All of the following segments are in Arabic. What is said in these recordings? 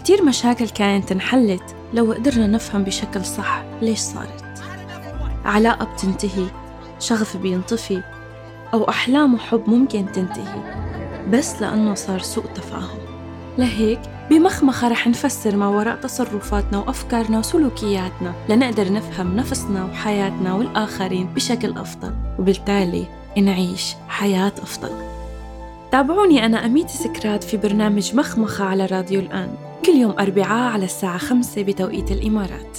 كتير مشاكل كانت انحلت لو قدرنا نفهم بشكل صح ليش صارت. علاقة بتنتهي شغف بينطفي أو أحلام وحب ممكن تنتهي بس لأنه صار سوء تفاهم. لهيك بمخمخة رح نفسر ما وراء تصرفاتنا وأفكارنا وسلوكياتنا لنقدر نفهم نفسنا وحياتنا والآخرين بشكل أفضل وبالتالي نعيش حياة أفضل. تابعوني أنا أميتي سكرات في برنامج مخمخة على راديو الآن. كل يوم أربعاء على الساعة خمسة بتوقيت الإمارات.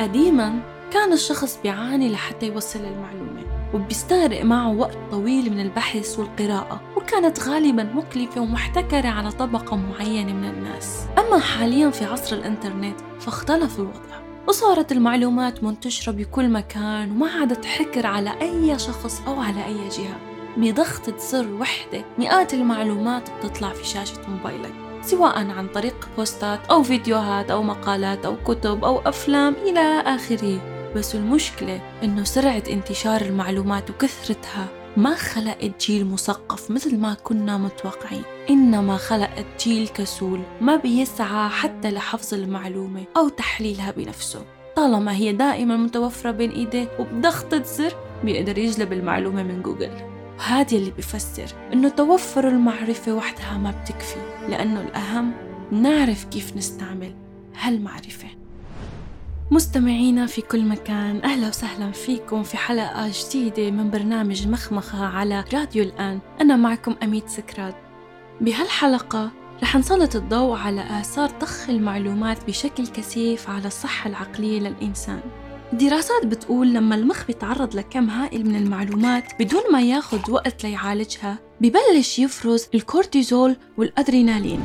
قديما كان الشخص بيعاني لحتى يوصل المعلومة وبيستغرق معه وقت طويل من البحث والقراءة وكانت غالبا مكلفة ومحتكرة على طبقة معينة من الناس. أما حاليا في عصر الإنترنت فاختلف الوضع وصارت المعلومات منتشرة بكل مكان وما عادت حكر على أي شخص أو على أي جهة. بضغطة زر وحدة مئات المعلومات بتطلع في شاشة موبايلك سواء عن طريق بوستات أو فيديوهات أو مقالات أو كتب أو أفلام إلى آخره. بس المشكلة إنه سرعة انتشار المعلومات وكثرتها ما خلقت جيل مثقف مثل ما كنا متوقعين. إنما خلقت جيل كسول ما بيسعى حتى لحفظ المعلومة أو تحليلها بنفسه. طالما هي دائما متوفرة بين إيديه وبضغطة زر بيقدر يجلب المعلومة من جوجل. وهذا اللي بفسر إنه توفر المعرفة وحدها ما بتكفي لأنه الأهم نعرف كيف نستعمل هالمعرفة. مستمعينا في كل مكان أهلا وسهلا فيكم في حلقة جديدة من برنامج مخمخة على راديو الآن. أنا معكم أميت سكرات بهالحلقة رح نسلط الضوء على آثار ضخ المعلومات بشكل كثيف على الصحة العقلية للإنسان. دراسات بتقول لما المخ بيتعرض لكم هائل من المعلومات بدون ما ياخد وقت ليعالجها ببلش يفرز الكورتيزول والأدرينالين.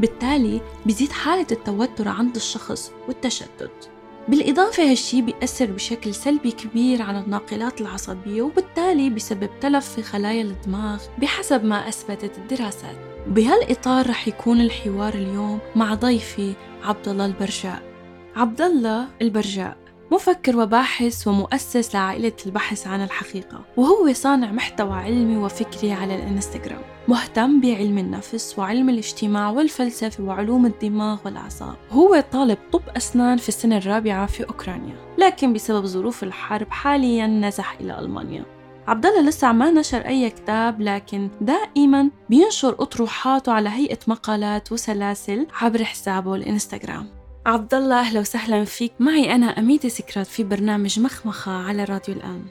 بالتالي بيزيد حالة التوتر عند الشخص والتشتت. بالإضافة هالشي بيأثر بشكل سلبي كبير على الناقلات العصبية وبالتالي بسبب تلف في خلايا الدماغ بحسب ما أثبتت الدراسات. بهالإطار رح يكون الحوار اليوم مع ضيفي عبد الله البرجاء. عبد الله البرجاء. مفكر وباحث ومؤسس لعائلة البحث عن الحقيقة وهو صانع محتوى علمي وفكري على الإنستغرام مهتم بعلم النفس وعلم الاجتماع والفلسفة وعلوم الدماغ والأعصاب. هو طالب طب أسنان في السنة الرابعة في أوكرانيا لكن بسبب ظروف الحرب حاليا نزح إلى ألمانيا. عبد الله لسه ما نشر أي كتاب لكن دائما بينشر أطروحاته على هيئة مقالات وسلاسل عبر حسابه الإنستغرام. عبد الله أهلا وسهلا فيك. معي أنا اميتي سكرات في برنامج مخمخة على راديو الآن.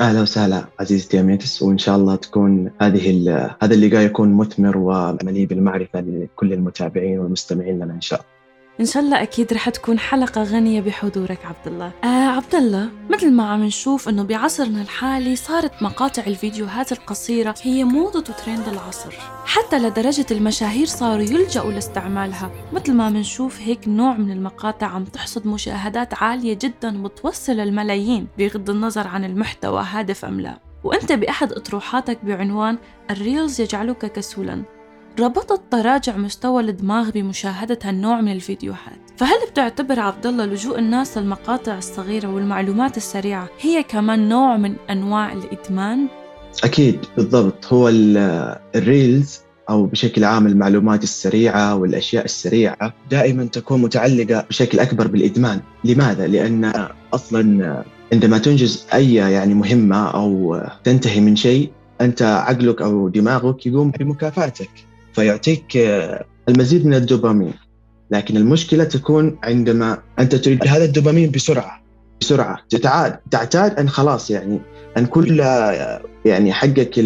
أهلا وسهلا عزيزتي اميتس وإن شاء الله تكون هذه هذا اللقاء يكون مثمر ومليء بالمعرفة لكل المتابعين والمستمعين لنا إن شاء الله. إن شاء الله أكيد رح تكون حلقة غنية بحضورك عبد الله. آه عبد الله مثل ما عم نشوف إنه بعصرنا الحالي صارت مقاطع الفيديوهات القصيرة هي موضة وترند العصر، حتى لدرجة المشاهير صاروا يلجأوا لاستعمالها، مثل ما بنشوف هيك نوع من المقاطع عم تحصد مشاهدات عالية جدا وتوصل الملايين بغض النظر عن المحتوى هادف أم لا. وأنت بأحد أطروحاتك بعنوان ال reels يجعلك كسولا ربطت تراجع مستوى الدماغ بمشاهدة هالنوع من الفيديوهات فهل بتعتبر عبد الله لجوء الناس للمقاطع الصغيرة والمعلومات السريعة هي كمان نوع من أنواع الإدمان؟ أكيد بالضبط هو ال reels أو بشكل عام المعلومات السريعة والأشياء السريعة دائما تكون متعلقة بشكل أكبر بالإدمان لماذا؟ لأن أصلا عندما تنجز أي يعني مهمة أو تنتهي من شيء أنت عقلك أو دماغك يقوم بمكافاتك فيعطيك آه، المزيد من الدوبامين. لكن المشكلة تكون عندما أنت تريد هذا الدوبامين بسرعة بسرعة. تتعاد تعتاد أن خلاص يعني أن كل آه، يعني حقك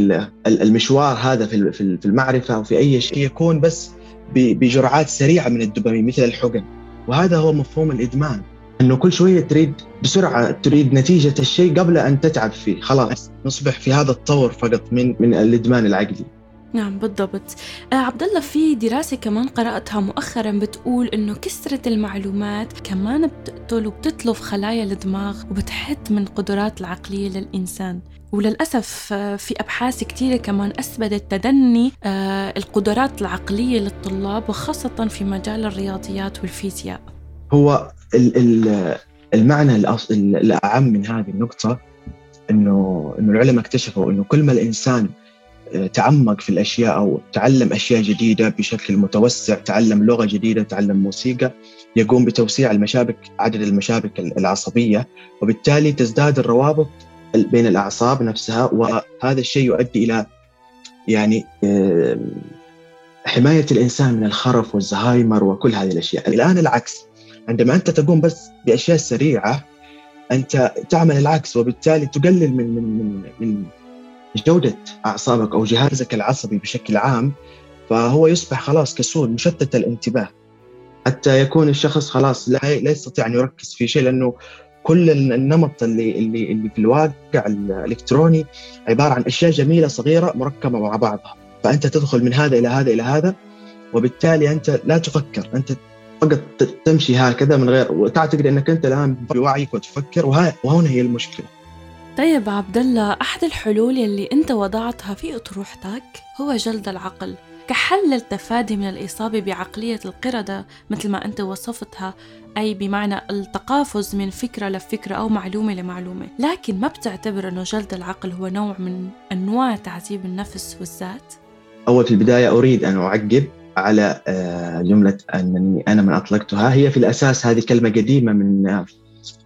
المشوار هذا في المعرفة أو في أي شيء يكون بس بجرعات سريعة من الدوبامين مثل الحقن. وهذا هو مفهوم الإدمان. إنه كل شوية تريد بسرعة تريد نتيجة الشيء قبل أن تتعب فيه. خلاص نصبح في هذا الطور فقط من من الإدمان العقلي. نعم بالضبط. آه عبد الله في دراسة كمان قرأتها مؤخرا بتقول إنه كثرة المعلومات كمان بتقتل وبتتلف خلايا الدماغ وبتحد من قدرات العقلية للإنسان. وللأسف آه، في أبحاث كثيرة كمان أثبتت تدني آه القدرات العقلية للطلاب وخاصة في مجال الرياضيات والفيزياء. هو المعنى الأعم من هذه النقطة إنه إنه العلماء اكتشفوا إنه كل ما الإنسان تعمق في الأشياء أو تعلم أشياء جديدة بشكل متوسع، تعلم لغة جديدة، تعلم موسيقى، يقوم بتوسيع المشابك عدد المشابك العصبية وبالتالي تزداد الروابط بين الأعصاب نفسها وهذا الشيء يؤدي إلى يعني حماية الإنسان من الخرف والزهايمر وكل هذه الأشياء، الآن العكس عندما أنت تقوم بس بأشياء سريعة أنت تعمل العكس وبالتالي تقلل من من من من جودة أعصابك أو جهازك العصبي بشكل عام فهو يصبح خلاص كسول مشتت الانتباه. حتى يكون الشخص خلاص لا يستطيع أن يركز في شيء لأنه كل النمط اللي اللي اللي في الواقع الإلكتروني عبارة عن أشياء جميلة صغيرة مركبة مع بعضها. فأنت تدخل من هذا إلى هذا إلى هذا وبالتالي أنت لا تفكر. أنت فقط تمشي هكذا من غير وتعتقد أنك أنت الآن بوعيك وتفكر وهنا هي المشكلة. طيب عبد الله أحد الحلول يلي أنت وضعتها في أطروحتك هو جلد العقل. كحل للتفادي من الإصابة بعقلية القردة مثل ما أنت وصفتها أي بمعنى التقافز من فكرة لفكرة أو معلومة لمعلومة. لكن ما بتعتبر أنه جلد العقل هو نوع من أنواع تعذيب النفس والذات؟ أول في البداية أريد أن أعقب على آه، جملة أنني أنا من أطلقتها. هي في الأساس هذه كلمة قديمة من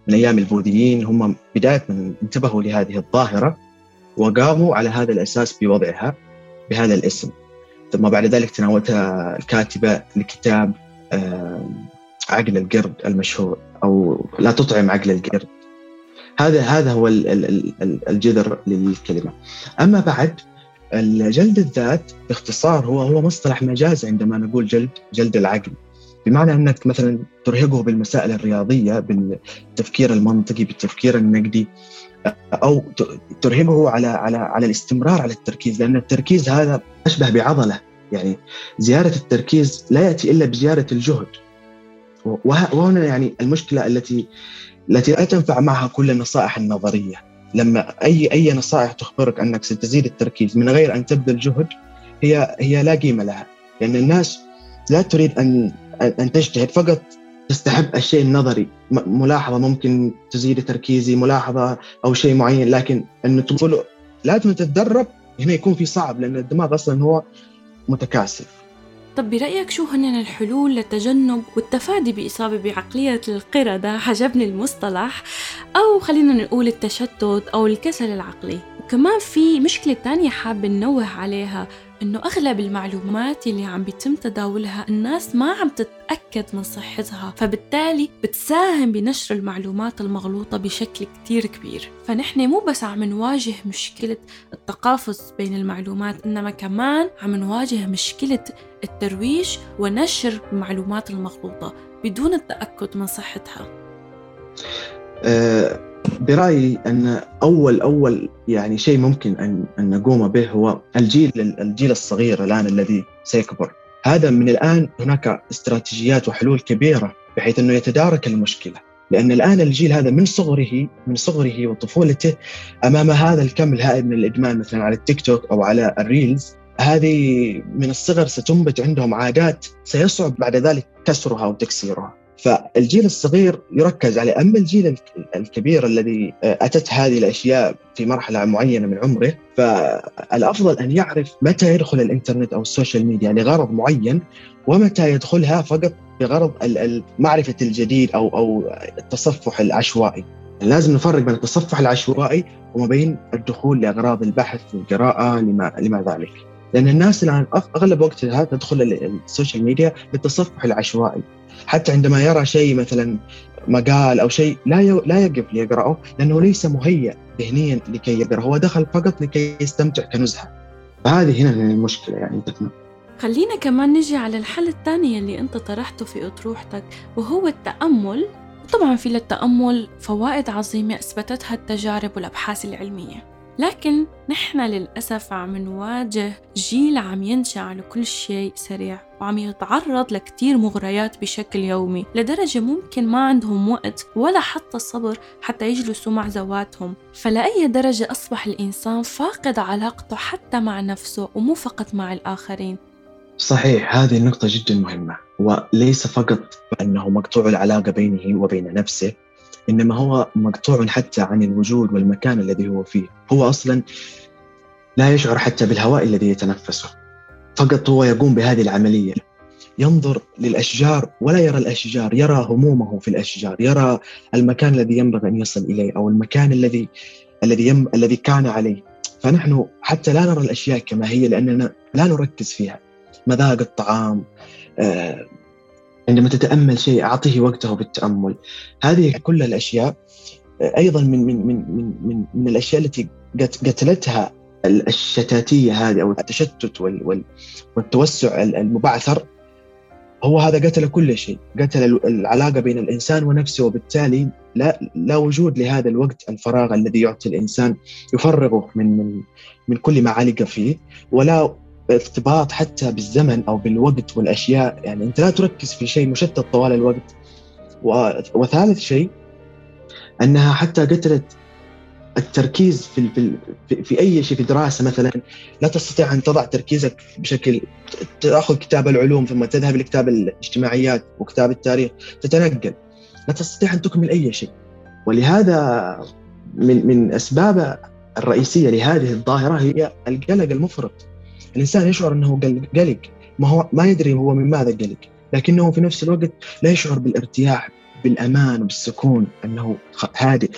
من أيام البوذيين هم بداية من انتبهوا لهذه الظاهرة وقاموا على هذا الأساس بوضعها بهذا الاسم. ثم بعد ذلك تناولتها الكاتبة لكتاب عقل القرد المشهور أو لا تطعم عقل القرد. هذا هذا هو الجذر للكلمة. أما بعد الجلد الذات باختصار هو هو مصطلح مجازي عندما نقول جلد جلد العقل. بمعنى أنك مثلا ترهقه بالمسائل الرياضية بالتفكير المنطقي بالتفكير النقدي أو ترهقه على على على الاستمرار على التركيز لأن التركيز هذا أشبه بعضلة. يعني زياده التركيز لا يأتي إلا بزياده الجهد. وهنا يعني المشكلة التي التي لا تنفع معها كل النصائح النظرية. لما أي أي نصائح تخبرك أنك ستزيد التركيز من غير أن تبذل جهد هي هي لا قيمة لها. لأن الناس لا تريد أن ان تجتهد فقط تستحب الشيء النظري. ملاحظة ممكن تزيد تركيزي ملاحظة أو شيء معين لكن انه تقول لازم تتدرب هنا يكون في صعب لأن الدماغ أصلا هو متكاسل طب برأيك شو هن الحلول للتجنب والتفادي بإصابة بعقلية القردة عجبني المصطلح. أو خلينا نقول التشتت أو الكسل العقلي. وكمان في مشكلة تانية حابة ننوه عليها. إنه أغلب المعلومات اللي عم بيتم تداولها الناس ما عم تتأكد من صحتها فبالتالي بتساهم بنشر المعلومات المغلوطة بشكل كتير كبير. فنحن مو بس عم نواجه مشكلة التقافز بين المعلومات إنما كمان عم نواجه مشكلة الترويج ونشر المعلومات المغلوطة بدون التأكد من صحتها. أه برأيي أن اول أول يعني شيء ممكن ان أن نقوم به هو الجيل الجيل الصغير الآن الذي سيكبر. هذا من الآن هناك استراتيجيات وحلول كبيرة بحيث أنه يتدارك المشكلة. لأن الآن الجيل هذا من صغره من صغره وطفولته أمام هذا الكم الهائل من الإدمان مثلا على التيك توك أو على ال reels. هذه من الصغر ستنبت عندهم عادات سيصعب بعد ذلك كسرها وتكسيرها. فالجيل الصغير يركز عليه أما الجيل الكبير الذي أتت هذه الأشياء في مرحلة معينة من عمره فالأفضل أن يعرف متى يدخل الإنترنت أو ال social media لغرض معين ومتى يدخلها فقط بغرض معرفة الجديد أو أو التصفح العشوائي. لازم نفرق بين التصفح العشوائي وما بين الدخول لأغراض البحث والقراءه لما لما ذلك. لأن الناس الآن أغلب وقتها تدخل ال social media للتصفح العشوائي. حتى عندما يرى شيء مثلا مقال أو شيء لا لا يقف ليقرأه لأنه ليس مهيئ ذهنيا لكي يقرا هو دخل فقط لكي يستمتع كنزهة. فهذه هنا المشكلة يعني تكمل خلينا كمان نجي على الحل الثاني اللي أنت طرحته في أطروحتك وهو التأمل. طبعا في للتأمل فوائد عظيمة أثبتتها التجارب والأبحاث العلمية. لكن نحن للأسف عم نواجه جيل عم ينشأ على كل شيء سريع وعم يتعرض لكتير مغريات بشكل يومي لدرجة ممكن ما عندهم وقت ولا حتى صبر حتى يجلسوا مع ذواتهم. فلأي درجة أصبح الإنسان فاقد علاقته حتى مع نفسه ومو فقط مع الآخرين. صحيح هذه النقطة جدا مهمة وليس فقط أنه مقطوع العلاقة بينه وبين نفسه إنما هو مقطوع حتى عن الوجود والمكان الذي هو فيه. هو أصلا لا يشعر حتى بالهواء الذي يتنفسه. فقط هو يقوم بهذه العملية. ينظر للأشجار ولا يرى الأشجار يرى همومه في الأشجار يرى المكان الذي ينبغي أن يصل إليه أو المكان الذي الذي يم... الذي كان عليه. فنحن حتى لا نرى الأشياء كما هي لأننا لا نركز فيها. مذاق الطعام آه عندما تتأمل شيء أعطيه وقته بالتأمل. هذه كل الأشياء آه أيضا من من من من من, من الأشياء التي قتلتها الشتاتية هذه أو التشتت والتوسع المبعثر. هو هذا قتل كل شيء. قتل العلاقة بين الإنسان ونفسه وبالتالي لا, لا وجود لهذا الوقت الفراغ الذي يعطي الإنسان يفرغه من, من, من كل ما علق فيه ولا ارتباط حتى بالزمن أو بالوقت والأشياء. يعني أنت لا تركز في شيء مشتت طوال الوقت. وثالث شيء أنها حتى قتلت التركيز في في في أي شيء في دراسة مثلا. لا تستطيع أن تضع تركيزك بشكل تأخذ كتاب العلوم ثم تذهب لكتاب الاجتماعيات وكتاب التاريخ. تتنقل. لا تستطيع أن تكمل أي شيء. ولهذا من من أسباب الرئيسية لهذه الظاهرة هي القلق المفرط. الإنسان يشعر إنه قلق ما هو ما يدري هو من ماذا قلق لكنه في نفس الوقت لا يشعر بالارتياح بالأمان وبالسكون إنه هادئ.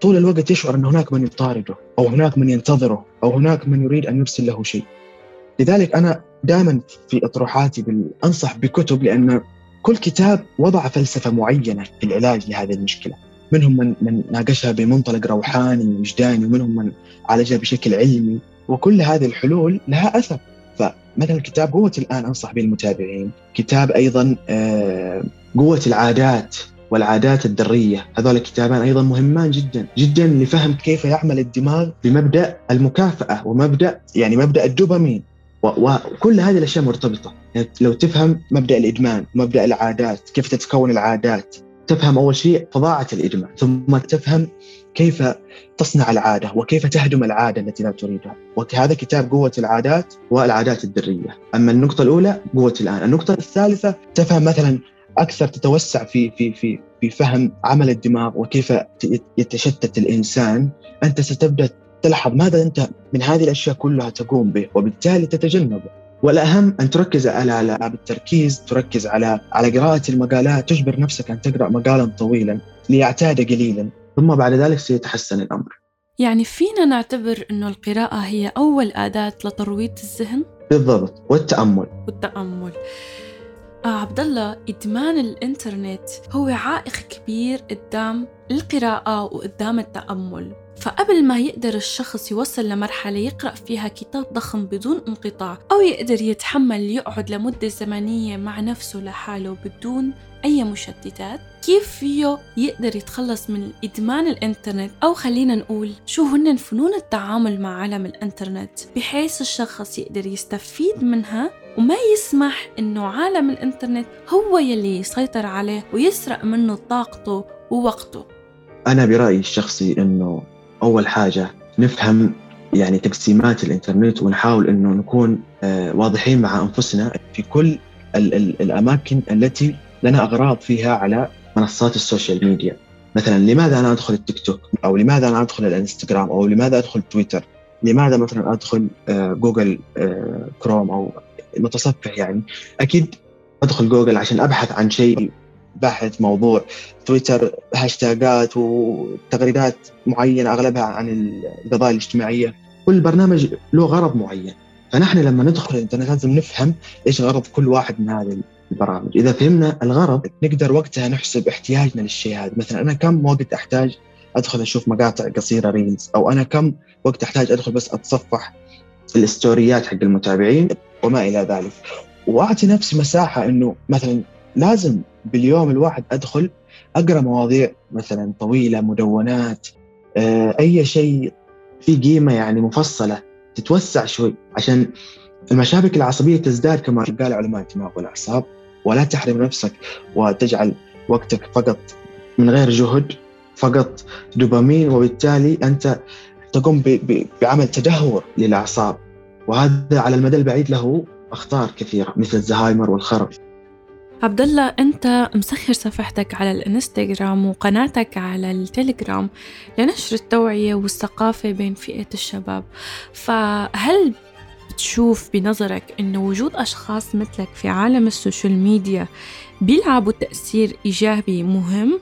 طول الوقت يشعر أن هناك من يطارده أو هناك من ينتظره أو هناك من يريد أن يرسل له شيء. لذلك أنا دائما في أطروحاتي أنصح بكتب لأن كل كتاب وضع فلسفة معينة في العلاج لهذه المشكلة. منهم من, من ناقشها بمنطلق روحاني ووجداني ومنهم من عالجها بشكل علمي. وكل هذه الحلول لها أثر. فمثلا كتاب قوة الآن أنصح به المتابعين كتاب أيضا آه، قوة العادات والعادات الذرية هذول الكتابان أيضا مهمان جدا جدا لفهم كيف يعمل الدماغ بمبدأ المكافأة ومبدأ يعني مبدأ الدوبامين. وكل هذه الأشياء مرتبطة. يعني لو تفهم مبدأ الإدمان مبدأ العادات كيف تتكون العادات. تفهم أول شيء فظاعة الإدمان ثم تفهم كيف تصنع العادة وكيف تهدم العادة التي لا تريدها. وهذا كتاب قوة العادات والعادات الذرية أما النقطة الأولى قوة الآن. النقطة الثالثة تفهم مثلا أكثر تتوسع في في في في فهم عمل الدماغ وكيف يتشتت الإنسان. أنت ستبدأ تلحظ ماذا أنت من هذه الأشياء كلها تقوم به وبالتالي تتجنبه والأهم أن تركز على بالتركيز تركز على على قراءة المقالات تجبر نفسك أن تقرأ مقالا طويلا ليعتاد قليلا. ثم بعد ذلك سيتحسن الأمر. يعني فينا نعتبر إنه القراءة هي أول آداة لترويض الذهن؟ بالضبط والتأمل. والتأمل. آه عبد الله إدمان الإنترنت هو عائق كبير قدام القراءة وقدام التأمل فقبل ما يقدر الشخص يوصل لمرحلة يقرأ فيها كتاب ضخم بدون انقطاع أو يقدر يتحمل يقعد لمدة زمنية مع نفسه لحاله بدون أي مشتتات كيف فيه يقدر يتخلص من إدمان الإنترنت؟ أو خلينا نقول شو هن فنون التعامل مع عالم الإنترنت؟ بحيث الشخص يقدر يستفيد منها وما يسمح إنه عالم الإنترنت هو يلي يسيطر عليه ويسرق منه طاقته ووقته. أنا برأيي الشخصي إنه أول حاجة نفهم يعني تقسيمات الإنترنت ونحاول إنه نكون آه، واضحين مع أنفسنا في كل ال ال الأماكن التي لنا أغراض فيها على منصات ال social media. مثلا لماذا أنا أدخل التيك توك؟ أو لماذا أنا أدخل الإنستغرام؟ أو لماذا أدخل تويتر؟ لماذا مثلا أدخل آه، جوجل آه، كروم؟ أو متصفح يعني. أكيد أدخل جوجل عشان أبحث عن شيء بحث موضوع تويتر هاشتاجات وتغريدات معينة أغلبها عن القضايا الاجتماعية. كل برنامج له غرض معين. فنحن لما ندخل الإنترنت لازم نفهم إيش غرض كل واحد من هذه البرامج. إذا فهمنا الغرض نقدر وقتها نحسب احتياجنا للشيء هذا. مثلا أنا كم وقت أحتاج أدخل أشوف مقاطع قصيرة ريلز أو أنا كم وقت أحتاج أدخل بس أتصفح الاستوريات حق المتابعين؟ وما إلى ذلك. وأعطي نفسي مساحة إنه مثلا لازم باليوم الواحد أدخل أقرأ مواضيع مثلا طويلة مدونات آه، أي شيء في قيمة يعني مفصلة تتوسع شوي. عشان المشابك العصبية تزداد كما قال علماء الدماغ والاعصاب ولا تحرم نفسك وتجعل وقتك فقط من غير جهد فقط دوبامين. وبالتالي أنت تقوم بعمل تدهور للأعصاب. وهذا على المدى البعيد له أخطار كثيرة مثل الزهايمر والخرف. عبد الله أنت مسخر صفحتك على الإنستغرام وقناتك على التليجرام لنشر التوعية والثقافة بين فئة الشباب. فهل بتشوف بنظرك انه وجود أشخاص مثلك في عالم ال social media بيلعبوا تأثير إيجابي مهم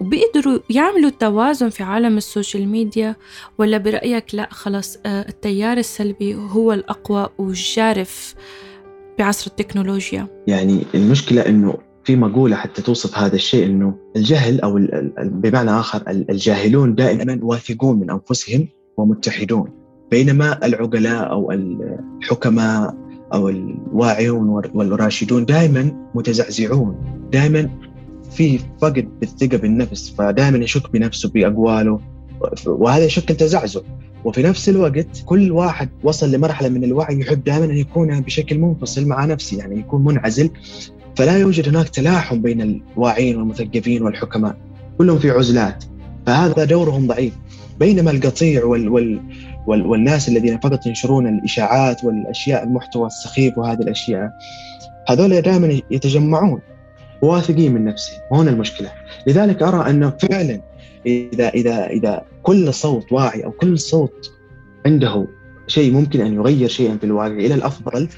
وبيقدروا يعملوا توازن في عالم ال social media؟ ولا برأيك لا خلاص آه، التيار السلبي هو الأقوى والجارف بعصر التكنولوجيا. يعني المشكلة أنه في مقولة حتى توصف هذا الشيء أنه الجهل أو بمعنى آخر الجاهلون دائما واثقون من أنفسهم ومتحدون. بينما العقلاء أو الحكماء أو الواعيون والراشدون دائما متزعزعون. دائما في فقد بالثقة بالنفس فدائما يشك بنفسه بأقواله وهذا يشكل تزعزع وفي نفس الوقت كل واحد وصل لمرحلة من الوعي يحب دائما أن يكون بشكل منفصل مع نفسه يعني يكون منعزل. فلا يوجد هناك تلاحم بين الواعين والمثقفين والحكماء كلهم في عزلات. فهذا دورهم ضعيف. بينما القطيع وال وال وال والناس الذين فقط ينشرون الإشاعات والأشياء المحتوى السخيف وهذه الأشياء هذول دائما يتجمعون واثقين من نفسهم. وهنا المشكلة. لذلك أرى أنه فعلا إذا إذا إذا كل صوت واعي أو كل صوت عنده شيء ممكن أن يغير شيئا في الواقع إلى الأفضل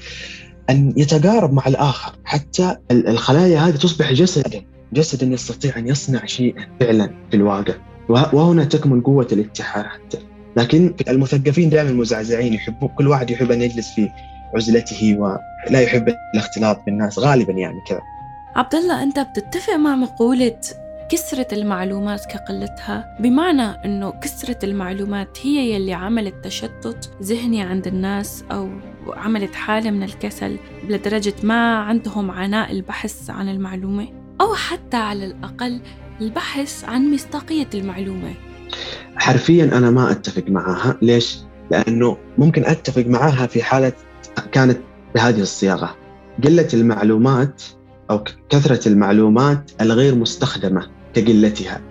أن يتقارب مع الآخر حتى الخلايا هذه تصبح جسدا جسدا يستطيع أن يصنع شيئا فعلا في الواقع. وهنا تكمن قوة الاتحاد. حتى لكن المثقفين دائما مزعزعين يحبوا كل واحد يحب أن يجلس في عزلته ولا يحب الاختلاط بالناس غالبا يعني كذا. عبد الله أنت بتتفق مع مقولة كسرة المعلومات كقلتها. بمعنى أنه كسرة المعلومات هي يلي عملت تشتت ذهني عند الناس أو عملت حالة من الكسل لدرجة ما عندهم عناء البحث عن المعلومة. أو حتى على الأقل البحث عن مصداقية المعلومة. حرفيا أنا ما أتفق معها. ليش؟ لأنه ممكن أتفق معها في حالة كانت بهذه الصياغة. قلة المعلومات أو كثرة المعلومات الغير مستخدمة. كقلتها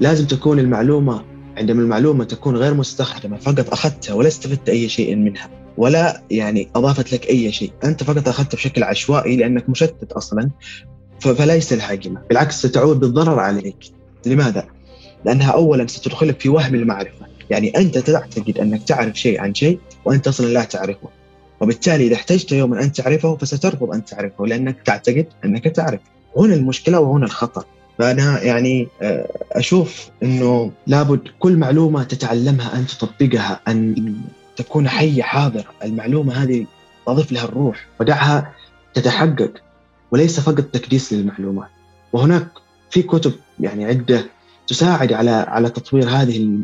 لازم تكون المعلومة عندما المعلومة تكون غير مستخدمة فقط أخذتها ولا استفدت أي شيء منها ولا يعني أضافت لك أي شيء أنت فقط أخذتها بشكل عشوائي لأنك مشتت أصلا فليس قيمة بالعكس ستعود بالضرر عليك. لماذا؟ لأنها أولا ستدخلك في وهم المعرفة. يعني أنت تعتقد أنك تعرف شيء عن شيء وأنت أصلا لا تعرفه. وبالتالي إذا احتجت يوما أن تعرفه فسترفض أن تعرفه لأنك تعتقد أنك تعرف هنا المشكلة وهنا الخطر فأنا يعني آه، أشوف أنه لابد كل معلومة تتعلمها أن تطبقها أن تكون حية حاضرة. المعلومة هذه تضيف لها الروح ودعها تتحقق وليس فقط تكديس للمعلومات. وهناك في كتب يعني عدة تساعد على على تطوير هذه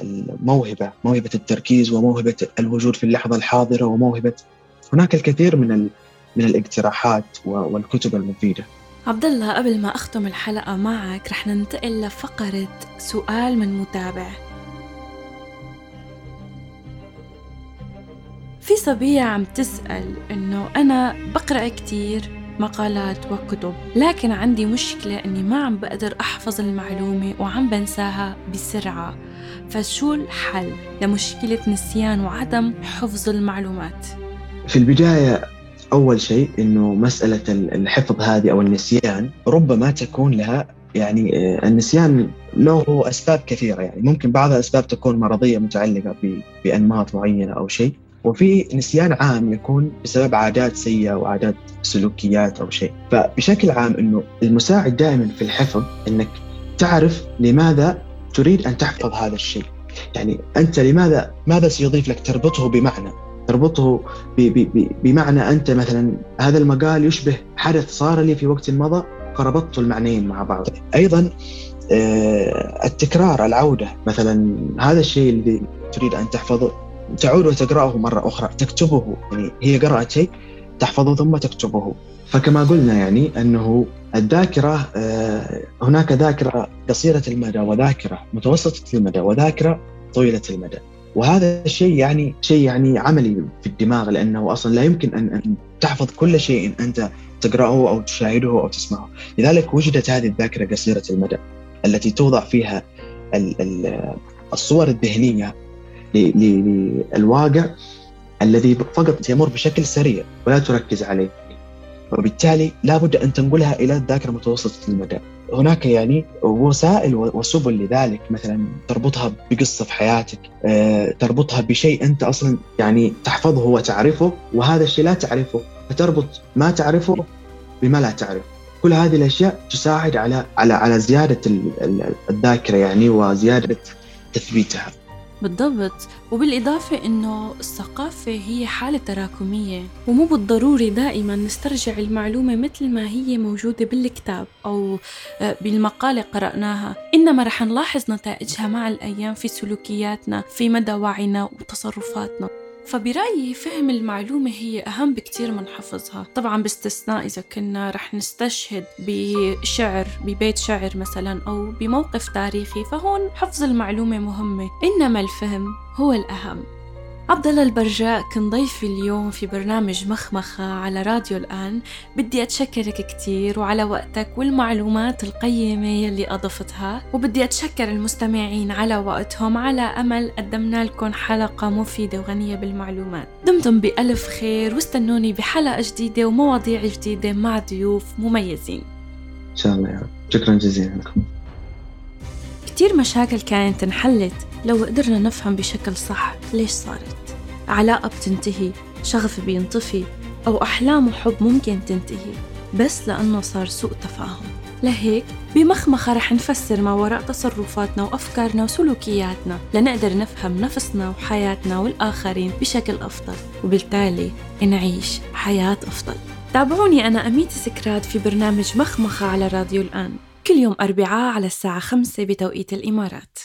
الموهبة موهبة التركيز وموهبة الوجود في اللحظة الحاضرة وموهبة هناك الكثير من من الاقتراحات والكتب المفيدة. عبد الله قبل ما أختم الحلقة معك رح ننتقل لفقرة سؤال من متابع في صبية عم تسأل إنه أنا بقرأ كتير مقالات وكتب لكن عندي مشكلة إني ما عم بقدر أحفظ المعلومة وعم بنساها بسرعة فشو الحل لمشكلة نسيان وعدم حفظ المعلومات؟ في البداية أول شيء إنه مسألة الحفظ هذه أو النسيان ربما تكون لها يعني آه، النسيان له أسباب كثيرة يعني. ممكن بعض الأسباب تكون مرضية متعلقة بأنماط معينة أو شيء وفي نسيان عام يكون بسبب عادات سيئة وعادات سلوكيات أو شيء. فبشكل عام إنه المساعد دائما في الحفظ إنك تعرف لماذا تريد أن تحفظ هذا الشيء. يعني أنت لماذا ماذا سيضيف لك تربطه بمعنى؟ تربطه بمعنى أنت مثلا هذا المقال يشبه حدث صار لي في وقت مضى فربطت المعنيين مع بعض. أيضا آه، التكرار العودة. مثلا هذا الشيء الذي تريد أن تحفظه تعود وتقرأه مرة أخرى تكتبه. يعني هي قرأت شيء تحفظه ثم تكتبه. فكما قلنا يعني أنه الذاكرة آه، هناك ذاكرة قصيرة المدى وذاكرة متوسطة المدى وذاكرة طويلة المدى. وهذا الشيء يعني شيء يعني عملي في الدماغ لأنه أصلا لا يمكن ان أن تحفظ كل شيء أنت تقرأه أو تشاهده أو تسمعه، لذلك وجدت هذه الذاكرة قصيرة المدى التي توضع فيها الصور الذهنية للواقع الذي فقط يمر بشكل سريع ولا تركز عليه. وبالتالي لابد أن تنقلها إلى الذاكرة متوسطة المدى هناك يعني وسائل وسبل لذلك مثلا تربطها بقصة في حياتك آه، تربطها بشيء أنت أصلا يعني تحفظه وتعرفه وهذا الشيء لا تعرفه فتربط ما تعرفه بما لا تعرف كل هذه الأشياء تساعد على على على زيادة الذاكرة يعني وزيادة تثبيتها. بالضبط. وبالإضافة أنه الثقافة هي حالة تراكمية ومو بالضروري دائما نسترجع المعلومة مثل ما هي موجودة بالكتاب أو آه، بالمقالة قرأناها. إنما رح نلاحظ نتائجها مع الأيام في سلوكياتنا في مدى وعينا وتصرفاتنا. فبرأيي فهم المعلومة هي أهم بكتير من حفظها. طبعا باستثناء إذا كنا رح نستشهد بشعر ببيت شعر مثلا أو بموقف تاريخي فهون حفظ المعلومة مهمة. إنما الفهم هو الأهم. عبد الله البرجاء كان ضيفي اليوم في برنامج مخمخة على راديو الآن. بدي أتشكرك كتير وعلى وقتك والمعلومات القيمة يلي أضفتها. وبدي أتشكر المستمعين على وقتهم. على أمل قدمنا لكم حلقة مفيدة وغنية بالمعلومات. دمتم بألف خير واستنوني بحلقة جديدة ومواضيع جديدة مع ضيوف مميزين. إن شاء الله يا رب. شكرا جزيلا لكم. كتير مشاكل كانت انحلت. لو قدرنا نفهم بشكل صح ليش صارت؟ علاقة بتنتهي شغف بينطفي أو أحلام وحب ممكن تنتهي بس لأنه صار سوء تفاهم. لهيك بمخمخة رح نفسر ما وراء تصرفاتنا وأفكارنا وسلوكياتنا لنقدر نفهم نفسنا وحياتنا والآخرين بشكل أفضل. وبالتالي نعيش حياة أفضل. تابعوني أنا أميتي سكرات في برنامج مخمخة على راديو الآن. كل يوم أربعاء على الساعة خمسة بتوقيت الإمارات.